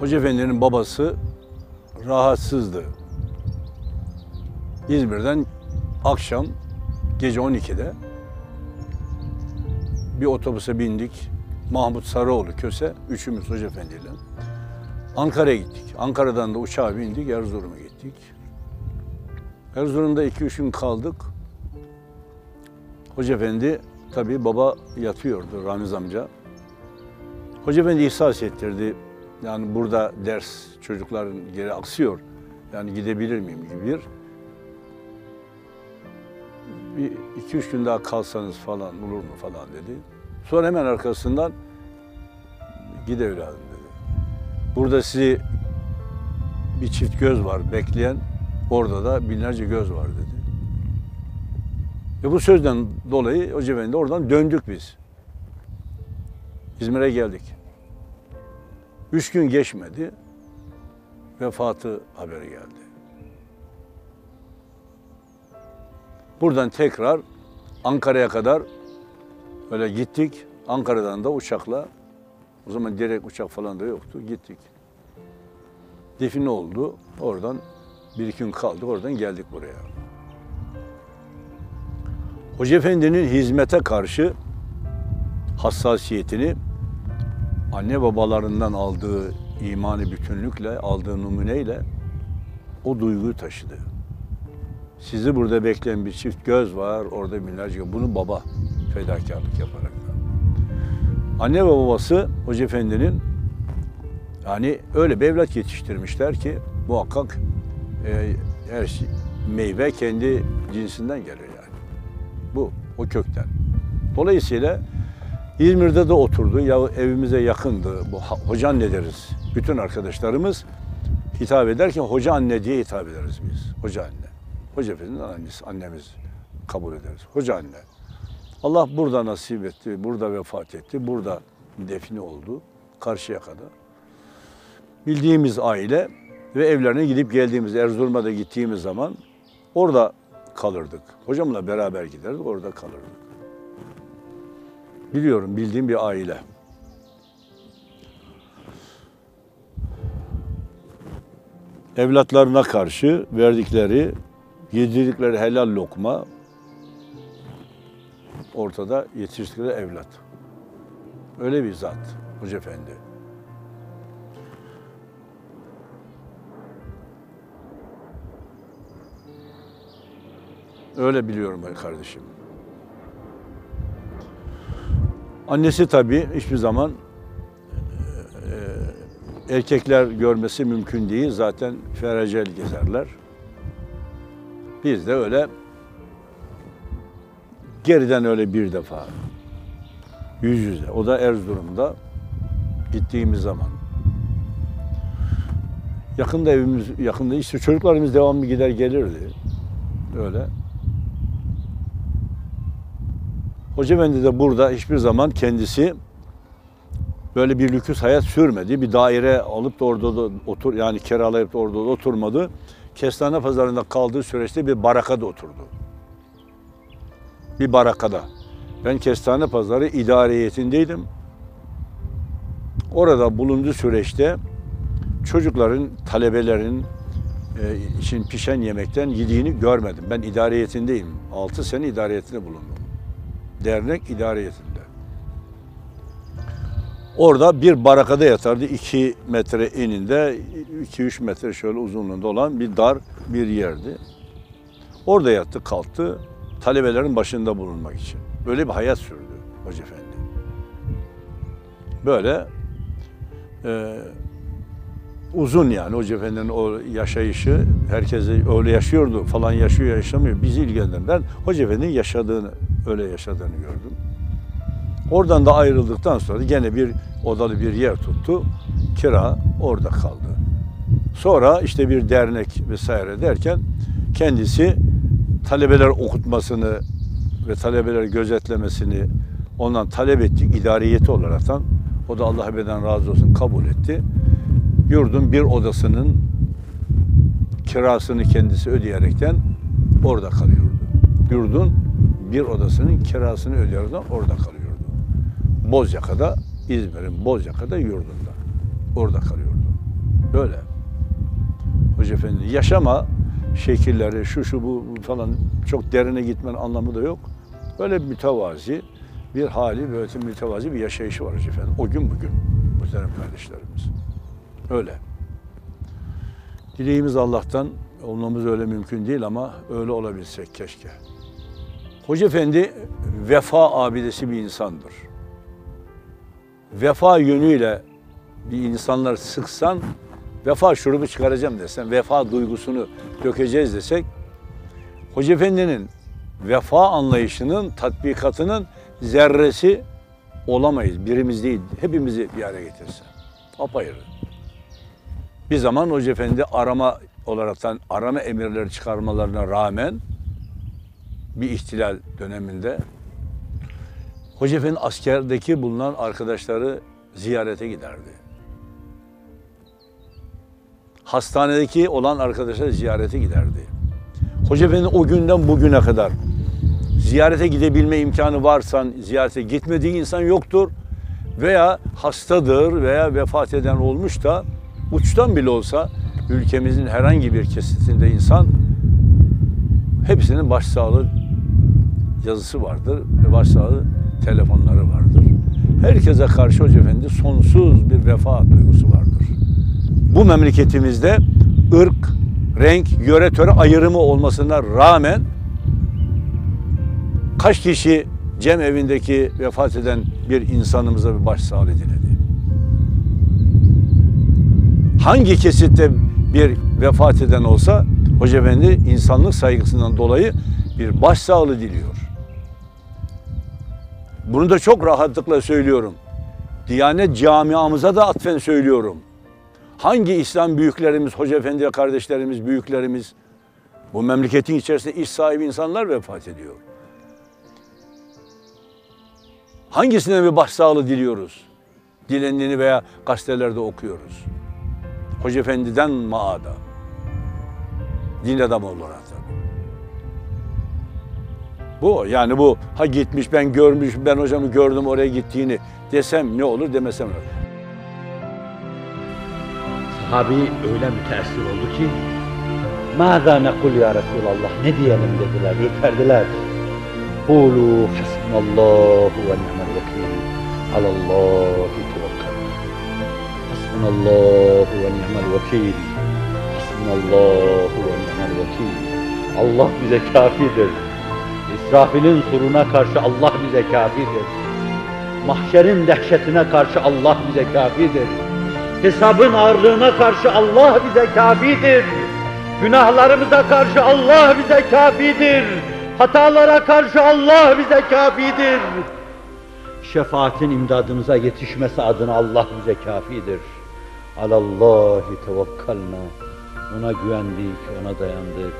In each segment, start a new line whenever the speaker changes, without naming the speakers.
Hoca Efendi'nin babası rahatsızdı. İzmir'den akşam gece 12'de bir otobüse bindik. Mahmut Sarıoğlu Köse, üçümüz Hoca Efendi. Ankara'ya gittik. Ankara'dan da uçağa bindik, Erzurum'a gittik. Erzurum'da iki üç gün kaldık. Hoca Efendi, tabii baba yatıyordu Ramiz amca. Hoca Efendi ihsas ettirdi. Yani burada ders çocukların geri aksıyor. Yani gidebilir miyim gibi bir. Bir iki üç gün daha kalsanız falan olur mu falan dedi. Sonra hemen arkasından gide evladım dedi. Burada sizi bir çift göz var bekleyen. Orada da binlerce göz var dedi. Ve bu sözden dolayı Hoca Efendi oradan döndük biz. İzmir'e geldik. Üç gün geçmedi. Vefatı haberi geldi. Buradan tekrar Ankara'ya kadar öyle gittik. Ankara'dan da uçakla, o zaman direkt uçak falan da yoktu, gittik. Define oldu. Oradan bir gün kaldık, oradan geldik buraya. Hoca Efendi'nin hizmete karşı hassasiyetini anne babalarından aldığı imani bütünlükle, aldığı numuneyle o duyguyu taşıdı. Sizi burada bekleyen bir çift göz var, orada binlerce Bunu baba fedakarlık yaparak. Anne ve babası Hoca Efendi'nin yani öyle bir evlat yetiştirmişler ki muhakkak e, her şey, meyve kendi cinsinden gelir yani. Bu, o kökten. Dolayısıyla İzmir'de de oturdu. Ya evimize yakındı. Bu hoca anne deriz. Bütün arkadaşlarımız hitap ederken hoca anne diye hitap ederiz biz. Hoca anne. Hoca Efendi'nin annesi, annemiz kabul ederiz. Hoca anne. Allah burada nasip etti, burada vefat etti, burada defni oldu. Karşıyaka'da. Bildiğimiz aile ve evlerine gidip geldiğimiz, Erzurum'a da gittiğimiz zaman orada kalırdık. Hocamla beraber giderdik, orada kalırdık. Biliyorum, bildiğim bir aile. Evlatlarına karşı verdikleri, yedirdikleri helal lokma ortada yetiştirdikleri evlat. Öyle bir zat Hoca Efendi. Öyle biliyorum kardeşim. Annesi tabii hiçbir zaman e, erkekler görmesi mümkün değil. Zaten ferecel gezerler. Biz de öyle geriden öyle bir defa yüz yüze. O da Erzurum'da gittiğimiz zaman. Yakında evimiz, yakında işte çocuklarımız devamlı gider gelirdi. Öyle. Hoca Efendi de burada hiçbir zaman kendisi böyle bir lüküs hayat sürmedi. Bir daire alıp da orada da otur yani kiralayıp da orada da oturmadı. Kestane pazarında kaldığı süreçte bir barakada oturdu. Bir barakada. Ben Kestane Pazarı idare heyetindeydim. Orada bulunduğu süreçte çocukların, talebelerin e, için pişen yemekten yediğini görmedim. Ben idare heyetindeyim. 6 sene idare heyetinde bulundum dernek idariyetinde. Orada bir barakada yatardı. 2 metre eninde, 2-3 metre şöyle uzunluğunda olan bir dar bir yerdi. Orada yattı, kalktı. Talebelerin başında bulunmak için. Böyle bir hayat sürdü Hoca Efendi. Böyle e, uzun yani Hoca Efendi'nin o yaşayışı herkese öyle yaşıyordu falan yaşıyor yaşamıyor bizi ilgilendiren. Hoca Efendi'nin yaşadığını öyle yaşadığını gördüm. Oradan da ayrıldıktan sonra gene bir odalı bir yer tuttu. Kira orada kaldı. Sonra işte bir dernek vesaire derken kendisi talebeler okutmasını ve talebeler gözetlemesini ondan talep ettik idariyeti olaraktan. O da Allah ebeden razı olsun kabul etti. Yurdun bir odasının kirasını kendisi ödeyerekten orada kalıyordu. Yurdun bir odasının kirasını ödeyerekten orada kalıyordu. Bozyaka'da, İzmir'in Bozyaka'da yurdunda. Orada kalıyordu. Öyle. Hoca Efendi yaşama şekilleri şu şu bu falan çok derine gitmenin anlamı da yok. Böyle bir mütevazi bir hali, böyle mütevazi bir yaşayışı var Hoca Efendi. O gün bugün muhterem kardeşlerimiz. Öyle. Dileğimiz Allah'tan olmamız öyle mümkün değil ama öyle olabilsek keşke. Hoca Efendi vefa abidesi bir insandır. Vefa yönüyle bir insanlar sıksan vefa şurubu çıkaracağım desen, vefa duygusunu dökeceğiz desek, Hoca Efendi'nin vefa anlayışının, tatbikatının zerresi olamayız. Birimiz değil, hepimizi bir araya getirse. Apayrı. Bir zaman Hoca Efendi arama olaraktan arama emirleri çıkarmalarına rağmen bir ihtilal döneminde Hoca askerdeki bulunan arkadaşları ziyarete giderdi. Hastanedeki olan arkadaşları ziyarete giderdi. Hoca o günden bugüne kadar ziyarete gidebilme imkanı varsa ziyarete gitmediği insan yoktur. Veya hastadır veya vefat eden olmuş da uçtan bile olsa ülkemizin herhangi bir kesitinde insan hepsinin başsağlığı yazısı vardır ve başsağlığı telefonları vardır. Herkese karşı Hoca Efendi sonsuz bir vefa duygusu vardır. Bu memleketimizde ırk, renk, yöre töre ayrımı olmasına rağmen kaç kişi cem evindeki vefat eden bir insanımıza bir başsağlığı diledi? Hangi kesitte bir vefat eden olsa Hoca Efendi insanlık saygısından dolayı bir başsağlığı diliyor. Bunu da çok rahatlıkla söylüyorum. Diyanet camiamıza da atfen söylüyorum. Hangi İslam büyüklerimiz, Hoca Efendi kardeşlerimiz, büyüklerimiz bu memleketin içerisinde iş sahibi insanlar vefat ediyor. Hangisine bir başsağlığı diliyoruz? Dilendiğini veya gazetelerde okuyoruz. Hoca Efendi'den maada. Din adamı olarak. Bu yani bu ha gitmiş ben görmüş ben hocamı gördüm oraya gittiğini desem ne olur demesem ne olur.
Sahabi öyle müteessir oldu ki Mâzâ nekul ya Resulallah ne diyelim dediler, ürperdiler. Kulu hasbunallahu ve ni'mel vekil. Alallahi tevekkal. Hasbunallahu ve ni'mel vekil. Hasbunallahu ve ni'mel vekil. Allah bize kafidir. İsrafil'in suruna karşı Allah bize kafidir. Mahşerin dehşetine karşı Allah bize kafidir. Hesabın ağırlığına karşı Allah bize kafidir. Günahlarımıza karşı Allah bize kafidir. Hatalara karşı Allah bize kafidir. Şefaatin imdadımıza yetişmesi adına Allah bize kafidir. Alallahi tevekkalna. Ona güvendik, ona dayandık.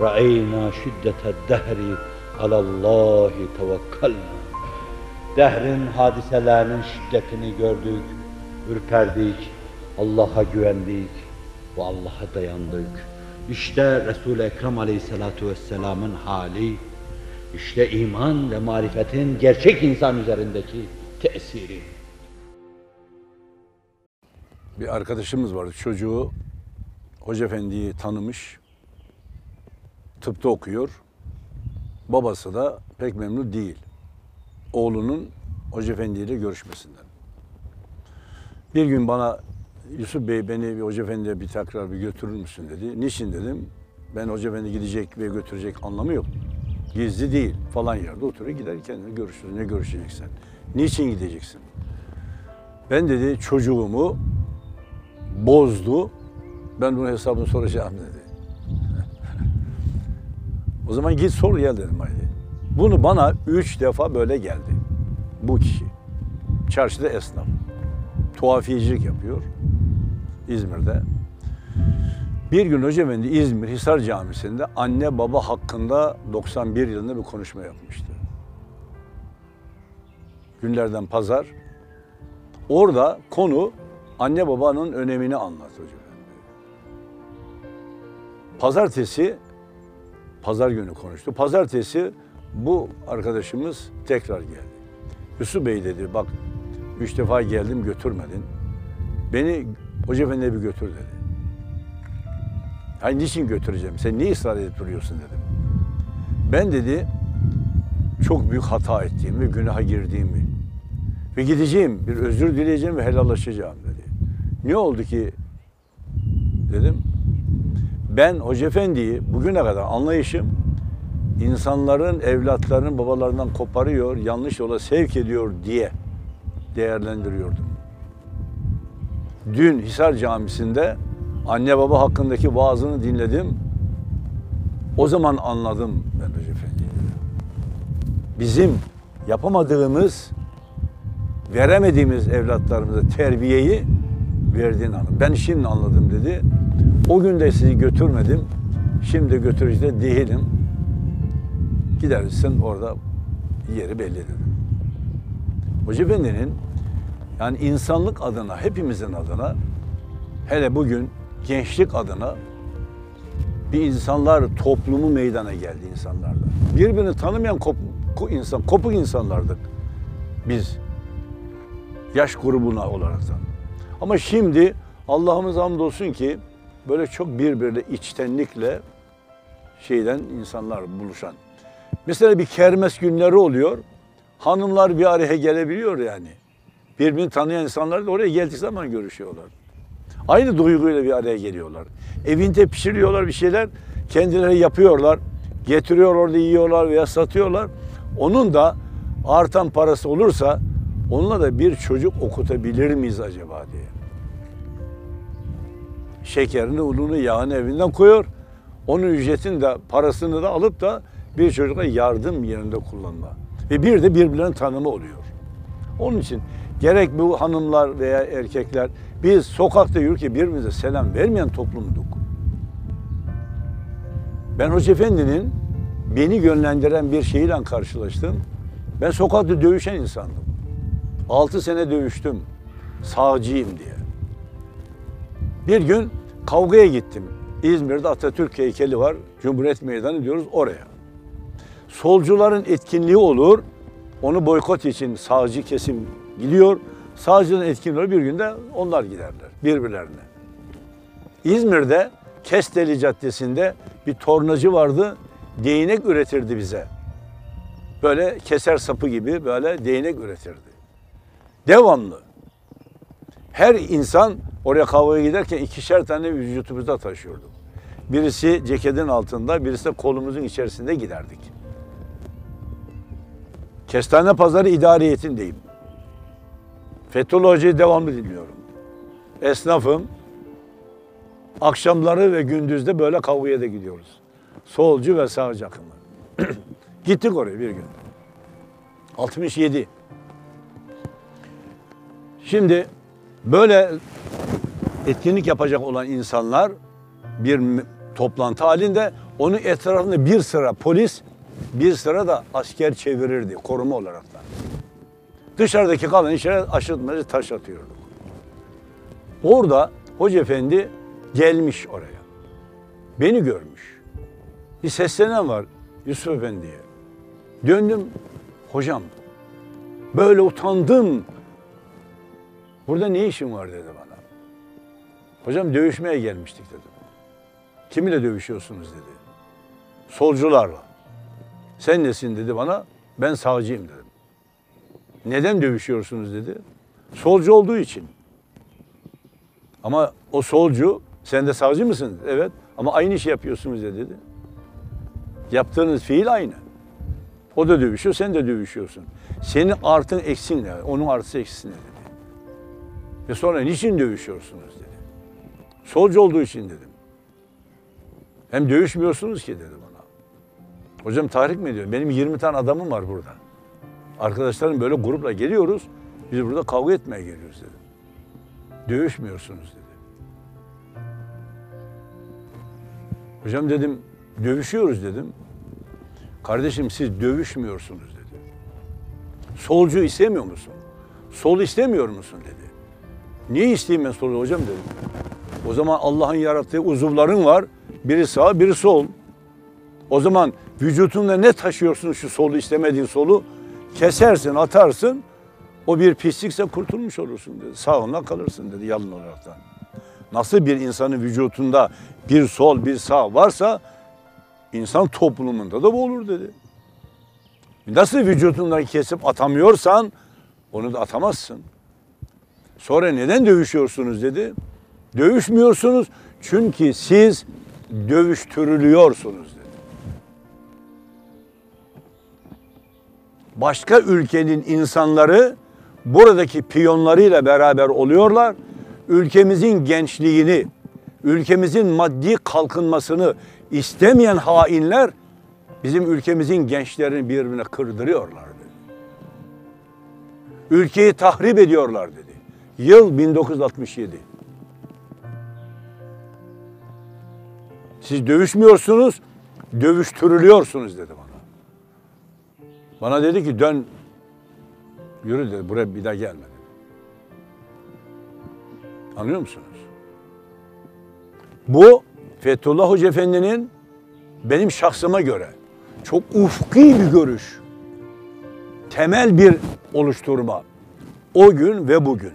Ra'eyna şiddete dehri. Alallahi tevekkalna. Dehrin hadiselerinin şiddetini gördük, ürperdik, Allah'a güvendik ve Allah'a dayandık. İşte Resul-i Ekrem Aleyhisselatü Vesselam'ın hali, işte iman ve marifetin gerçek insan üzerindeki tesiri.
Bir arkadaşımız vardı çocuğu Hoca Efendi'yi tanımış. Tıpta okuyor. Babası da pek memnun değil. Oğlunun Hoca Efendi ile görüşmesinden. Bir gün bana Yusuf Bey beni bir Hoca Efendi'ye bir tekrar bir götürür müsün dedi. Niçin dedim. Ben Hoca Efendi gidecek ve götürecek anlamı yok. Gizli değil falan yerde oturuyor gider kendine görüşürüz. Ne görüşeceksen. Niçin gideceksin? Ben dedi çocuğumu bozdu. Ben bunun hesabını soracağım dedi. O zaman git sor gel dedim haydi. Bunu bana üç defa böyle geldi. Bu kişi. Çarşıda esnaf. Tuhafiyecilik yapıyor. İzmir'de. Bir gün Hoca Efendi İzmir Hisar Camisi'nde anne baba hakkında 91 yılında bir konuşma yapmıştı. Günlerden pazar. Orada konu anne babanın önemini anlat Hoca Efendi. Pazartesi, pazar günü konuştu. Pazartesi bu arkadaşımız tekrar geldi. Yusuf Bey dedi bak üç defa geldim götürmedin. Beni Hoca Efendi'ye bir götür dedi. Hayır niçin götüreceğim? Sen niye ısrar edip duruyorsun dedim. Ben dedi çok büyük hata ettiğimi, günaha girdiğimi ve gideceğim, bir özür dileyeceğim ve helallaşacağım dedi. Ne oldu ki dedim. Ben Hoca Efendi'yi bugüne kadar anlayışım insanların evlatlarının babalarından koparıyor, yanlış yola sevk ediyor diye değerlendiriyordum. Dün Hisar Camisi'nde anne baba hakkındaki vaazını dinledim. O zaman anladım ben Hoca Efendi'yi. Bizim yapamadığımız, veremediğimiz evlatlarımıza terbiyeyi verdiğin anı. Ben şimdi anladım dedi. O gün de sizi götürmedim. Şimdi götürücü de değilim. Gidersin orada yeri belli dedim. Hoca Efendi'nin yani insanlık adına, hepimizin adına, hele bugün gençlik adına bir insanlar toplumu meydana geldi insanlarda. Birbirini tanımayan kop, ko- insan, kopuk insanlardık biz yaş grubuna olaraktan. Ama şimdi Allah'ımız hamdolsun ki böyle çok birbiriyle içtenlikle şeyden insanlar buluşan. Mesela bir kermes günleri oluyor. Hanımlar bir araya gelebiliyor yani. Birbirini tanıyan insanlar da oraya geldiği zaman görüşüyorlar. Aynı duyguyla bir araya geliyorlar. Evinde pişiriyorlar bir şeyler, kendileri yapıyorlar. Getiriyor orada yiyorlar veya satıyorlar. Onun da artan parası olursa onunla da bir çocuk okutabilir miyiz acaba diye. Şekerini, ununu, yağını evinden koyuyor. Onun ücretini de parasını da alıp da bir çocuğa yardım yerinde kullanma. Ve bir de birbirlerinin tanımı oluyor. Onun için gerek bu hanımlar veya erkekler biz sokakta yürürken birbirimize selam vermeyen toplumduk. Ben Hoca Efendi'nin beni yönlendiren bir şeyle karşılaştım. Ben sokakta dövüşen insandım. Altı sene dövüştüm. Sağcıyım diye. Bir gün kavgaya gittim. İzmir'de Atatürk heykeli var. Cumhuriyet Meydanı diyoruz oraya. Solcuların etkinliği olur. Onu boykot için sağcı kesim gidiyor. Sağcının etkinliği bir günde onlar giderler birbirlerine. İzmir'de Kesteli Caddesi'nde bir tornacı vardı. Değnek üretirdi bize. Böyle keser sapı gibi böyle değnek üretirdi. Devamlı. Her insan oraya kavgaya giderken ikişer tane vücudumuzda taşıyorduk. Birisi ceketin altında, birisi de kolumuzun içerisinde giderdik. Kestane Pazarı idariyetindeyim. Fethullah Hoca'yı devamlı dinliyorum. Esnafım. Akşamları ve gündüzde böyle kavgaya da gidiyoruz. Solcu ve sağcı akımı. Gittik oraya bir gün. 67. Şimdi böyle etkinlik yapacak olan insanlar bir toplantı halinde onun etrafında bir sıra polis, bir sıra da asker çevirirdi koruma olarak da. Dışarıdaki kalan işlere aşırtmacı taş atıyorduk. Orada Hoca Efendi gelmiş oraya. Beni görmüş. Bir seslenen var Yusuf Efendi'ye. Döndüm. Hocam böyle utandım. Burada ne işin var dedi bana. Hocam dövüşmeye gelmiştik dedim. Kiminle dövüşüyorsunuz dedi. Solcularla. Sen nesin dedi bana. Ben sağcıyım dedim. Neden dövüşüyorsunuz dedi. Solcu olduğu için. Ama o solcu, sen de savcı mısın? Evet. Ama aynı işi yapıyorsunuz ya dedi. Yaptığınız fiil aynı. O da dövüşüyor, sen de dövüşüyorsun. Senin artın eksin ne? Onun artısı eksisi ne dedi. Ve sonra niçin dövüşüyorsunuz dedi. Solcu olduğu için dedim. Hem dövüşmüyorsunuz ki dedi bana. Hocam tahrik mi ediyor? Benim 20 tane adamım var burada. Arkadaşlarım böyle grupla geliyoruz. Biz burada kavga etmeye geliyoruz dedim. Dövüşmüyorsunuz dedi. Hocam dedim dövüşüyoruz dedim. Kardeşim siz dövüşmüyorsunuz dedi. Solcu istemiyor musun? Sol istemiyor musun dedi. Niye isteyeyim ben solu hocam dedim. O zaman Allah'ın yarattığı uzuvların var. Biri sağ, biri sol. O zaman vücutunda ne taşıyorsun şu solu istemediğin solu? Kesersin, atarsın. O bir pislikse kurtulmuş olursun dedi. Sağında kalırsın dedi yalın olaraktan. Nasıl bir insanın vücutunda bir sol bir sağ varsa insan toplumunda da bu olur dedi. Nasıl vücudundan kesip atamıyorsan onu da atamazsın. Sonra neden dövüşüyorsunuz dedi. Dövüşmüyorsunuz çünkü siz dövüştürülüyorsunuz dedi. Başka ülkenin insanları buradaki piyonlarıyla beraber oluyorlar. Ülkemizin gençliğini, ülkemizin maddi kalkınmasını istemeyen hainler bizim ülkemizin gençlerini birbirine kırdırıyorlar dedi. Ülkeyi tahrip ediyorlar dedi. Yıl 1967. Siz dövüşmüyorsunuz, dövüştürülüyorsunuz dedi bana. Bana dedi ki dön, yürü dedi, buraya bir daha gelme dedi. Anlıyor musunuz? Bu Fethullah Hoca Efendi'nin benim şahsıma göre çok ufki bir görüş, temel bir oluşturma. O gün ve bugün.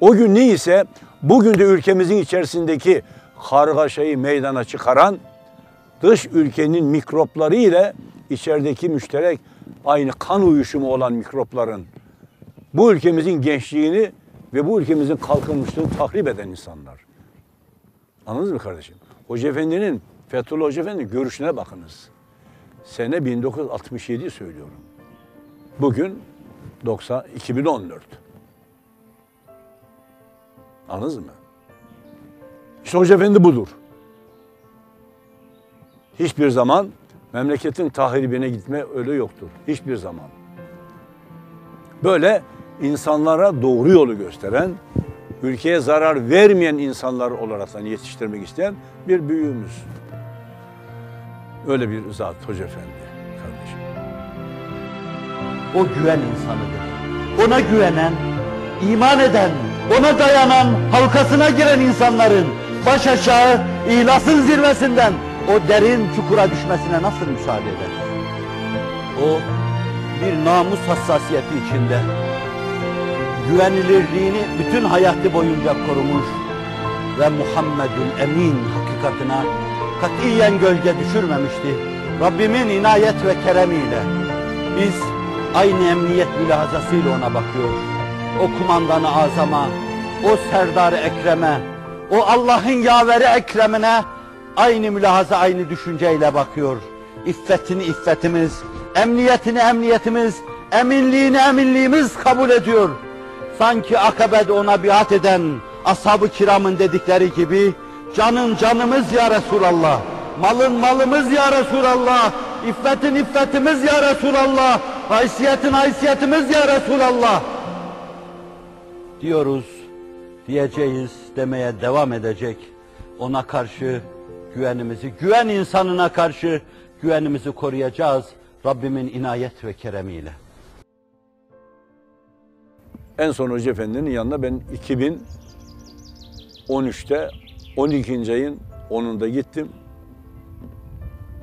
O gün neyse bugün de ülkemizin içerisindeki kargaşayı meydana çıkaran dış ülkenin mikropları ile içerideki müşterek aynı kan uyuşumu olan mikropların bu ülkemizin gençliğini ve bu ülkemizin kalkınmışlığını tahrip eden insanlar. Anladınız mı kardeşim? Hoca Efendi'nin, Fethullah Hoca Efendi'nin görüşüne bakınız. Sene 1967 söylüyorum. Bugün 90, 2014. Anladınız mı? İşte Hoca Efendi budur. Hiçbir zaman memleketin tahribine gitme öyle yoktur. Hiçbir zaman. Böyle insanlara doğru yolu gösteren, ülkeye zarar vermeyen insanlar olarak yetiştirmek isteyen bir büyüğümüz. Öyle bir zat Hoca Efendi kardeşim.
O güven insanıdır. Ona güvenen, iman eden, ona dayanan, halkasına giren insanların baş aşağı ihlasın zirvesinden o derin çukura düşmesine nasıl müsaade eder? O bir namus hassasiyeti içinde güvenilirliğini bütün hayatı boyunca korumuş ve Muhammedül Emin hakikatine katiyen gölge düşürmemişti. Rabbimin inayet ve keremiyle biz aynı emniyet mülahazasıyla ona bakıyor. O kumandanı azama, o serdar Ekrem'e, o Allah'ın yaveri Ekrem'ine aynı mülahaza, aynı düşünceyle bakıyor. İffetini iffetimiz, emniyetini emniyetimiz, eminliğini eminliğimiz kabul ediyor. Sanki akabede ona biat eden ashab-ı kiramın dedikleri gibi canın canımız ya Resulallah, malın malımız ya Resulallah, iffetin iffetimiz ya Resulallah, haysiyetin haysiyetimiz ya Resulallah diyoruz, diyeceğiz, demeye devam edecek. Ona karşı güvenimizi, güven insanına karşı güvenimizi koruyacağız Rabbimin inayet ve keremiyle.
En son Hoca Efendi'nin yanına ben 2013'te 12. ayın 10'unda gittim.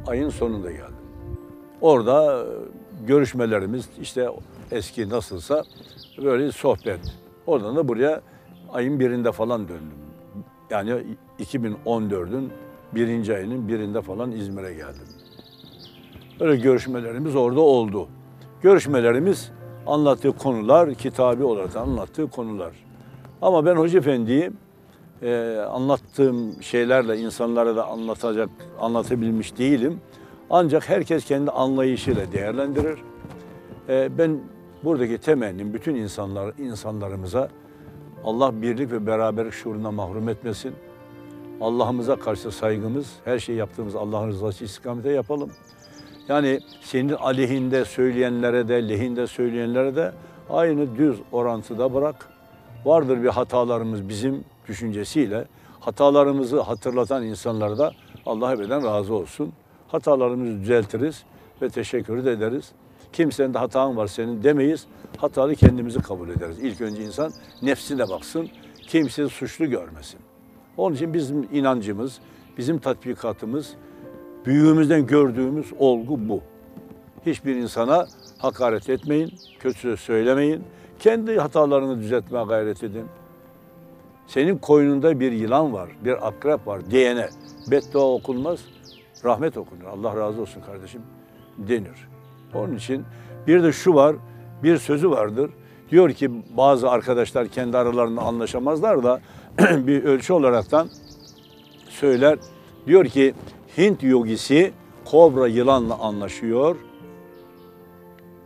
Ayın sonunda geldim. Orada e, görüşmelerimiz işte eski nasılsa böyle sohbet. Oradan da buraya ayın birinde falan döndüm. Yani 2014'ün birinci ayının birinde falan İzmir'e geldim. Böyle görüşmelerimiz orada oldu. Görüşmelerimiz anlattığı konular, kitabi olarak anlattığı konular. Ama ben Hoca Efendi'yi e, anlattığım şeylerle insanlara da anlatacak, anlatabilmiş değilim. Ancak herkes kendi anlayışıyla değerlendirir. E, ben buradaki temennim bütün insanlar insanlarımıza Allah birlik ve beraberlik şuuruna mahrum etmesin. Allah'ımıza karşı saygımız, her şey yaptığımız Allah'ın rızası istikamete yapalım. Yani senin aleyhinde söyleyenlere de, lehinde söyleyenlere de aynı düz orantıda bırak. Vardır bir hatalarımız bizim düşüncesiyle. Hatalarımızı hatırlatan insanlara da Allah ebeden razı olsun. Hatalarımızı düzeltiriz ve teşekkür de ederiz. Kimsenin de hatan var senin demeyiz. Hatalı kendimizi kabul ederiz. İlk önce insan nefsine baksın. Kimseyi suçlu görmesin. Onun için bizim inancımız, bizim tatbikatımız, büyüğümüzden gördüğümüz olgu bu. Hiçbir insana hakaret etmeyin, kötü söylemeyin. Kendi hatalarını düzeltmeye gayret edin. Senin koynunda bir yılan var, bir akrep var diyene beddua okunmaz, rahmet okunur. Allah razı olsun kardeşim denir. Onun için bir de şu var, bir sözü vardır. Diyor ki bazı arkadaşlar kendi aralarında anlaşamazlar da bir ölçü olaraktan söyler. Diyor ki Hint yogisi kobra yılanla anlaşıyor.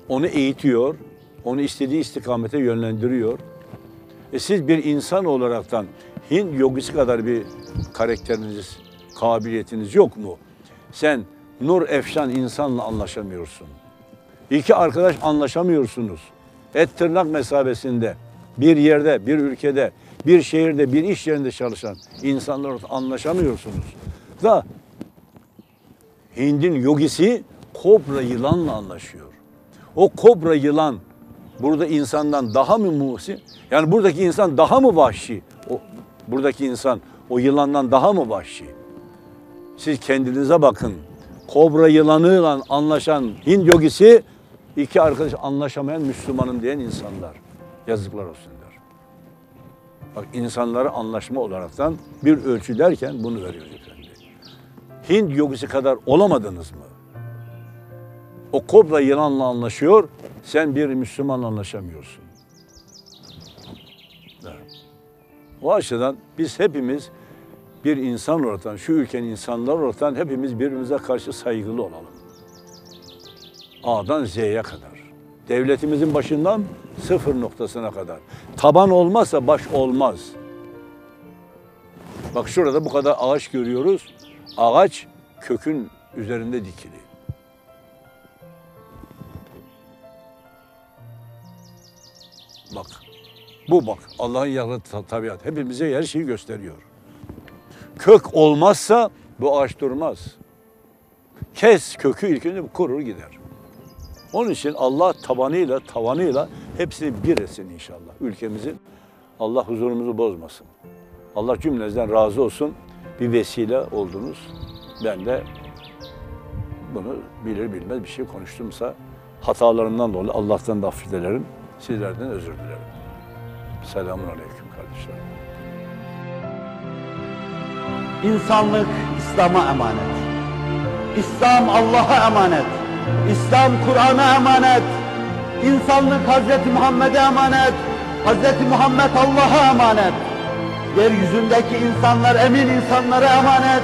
Onu eğitiyor. Onu istediği istikamete yönlendiriyor. E siz bir insan olaraktan Hint yogisi kadar bir karakteriniz, kabiliyetiniz yok mu? Sen Nur Efşan insanla anlaşamıyorsun. İki arkadaş anlaşamıyorsunuz. Et tırnak mesabesinde bir yerde, bir ülkede, bir şehirde, bir iş yerinde çalışan insanlarla anlaşamıyorsunuz. Da Hind'in yogisi kobra yılanla anlaşıyor. O kobra yılan burada insandan daha mı muhsin? Yani buradaki insan daha mı vahşi? O buradaki insan o yılandan daha mı vahşi? Siz kendinize bakın. Kobra yılanıyla anlaşan Hind yogisi iki arkadaş anlaşamayan Müslümanım diyen insanlar. Yazıklar olsun der. Bak insanları anlaşma olaraktan bir ölçü derken bunu veriyor efendi. Hind yogisi kadar olamadınız mı? O kobra yılanla anlaşıyor, sen bir Müslümanla anlaşamıyorsun. Evet. O açıdan biz hepimiz bir insan olaraktan, şu ülkenin insanlar olaraktan hepimiz birbirimize karşı saygılı olalım. A'dan Z'ye kadar. Devletimizin başından sıfır noktasına kadar. Taban olmazsa baş olmaz. Bak şurada bu kadar ağaç görüyoruz. Ağaç kökün üzerinde dikili. Bak. Bu bak. Allah'ın yarattığı tabiat. Hepimize her şeyi gösteriyor. Kök olmazsa bu ağaç durmaz. Kes kökü ilk önce kurur gider. Onun için Allah tabanıyla, tavanıyla hepsini bir etsin inşallah ülkemizin. Allah huzurumuzu bozmasın. Allah cümlenizden razı olsun. Bir vesile oldunuz. Ben de bunu bilir bilmez bir şey konuştumsa hatalarımdan dolayı Allah'tan da affı dilerim. Sizlerden özür dilerim. Selamun aleyküm kardeşlerim.
İnsanlık İslam'a emanet. İslam Allah'a emanet. İslam Kur'an'a emanet. İnsanlık Hazreti Muhammed'e emanet. Hazreti Muhammed Allah'a emanet. Yeryüzündeki insanlar emin insanlara emanet.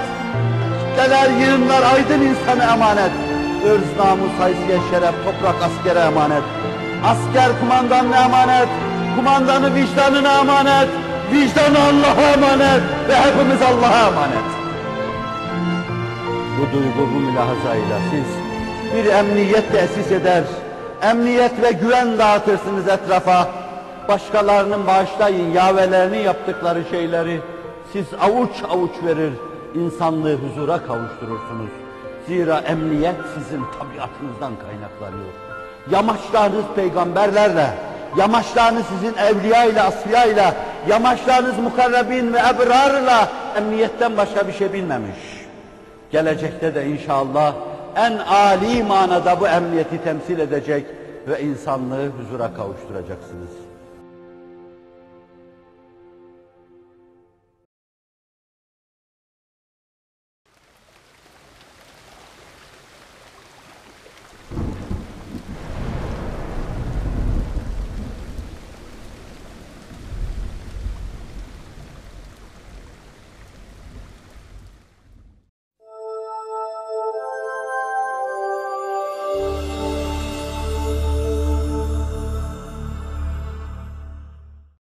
Kitleler, yığınlar aydın insana emanet. Irz, namus, haysiyet, şeref, toprak askere emanet. Asker kumandanına emanet. Kumandanı vicdanına emanet. Vicdanı Allah'a emanet. Ve hepimiz Allah'a emanet. Bu duygu, bu mülahazayla siz bir emniyet tesis eder, emniyet ve güven dağıtırsınız etrafa. Başkalarının bağışlayın yavelerinin yaptıkları şeyleri siz avuç avuç verir, insanlığı huzura kavuşturursunuz. Zira emniyet sizin tabiatınızdan kaynaklanıyor. Yamaçlarınız peygamberlerle, yamaçlarınız sizin evliya ile, asfiya ile, yamaçlarınız mukarrabin ve ebrarla emniyetten başka bir şey bilmemiş. Gelecekte de inşallah en âli manada bu emniyeti temsil edecek ve insanlığı huzura kavuşturacaksınız.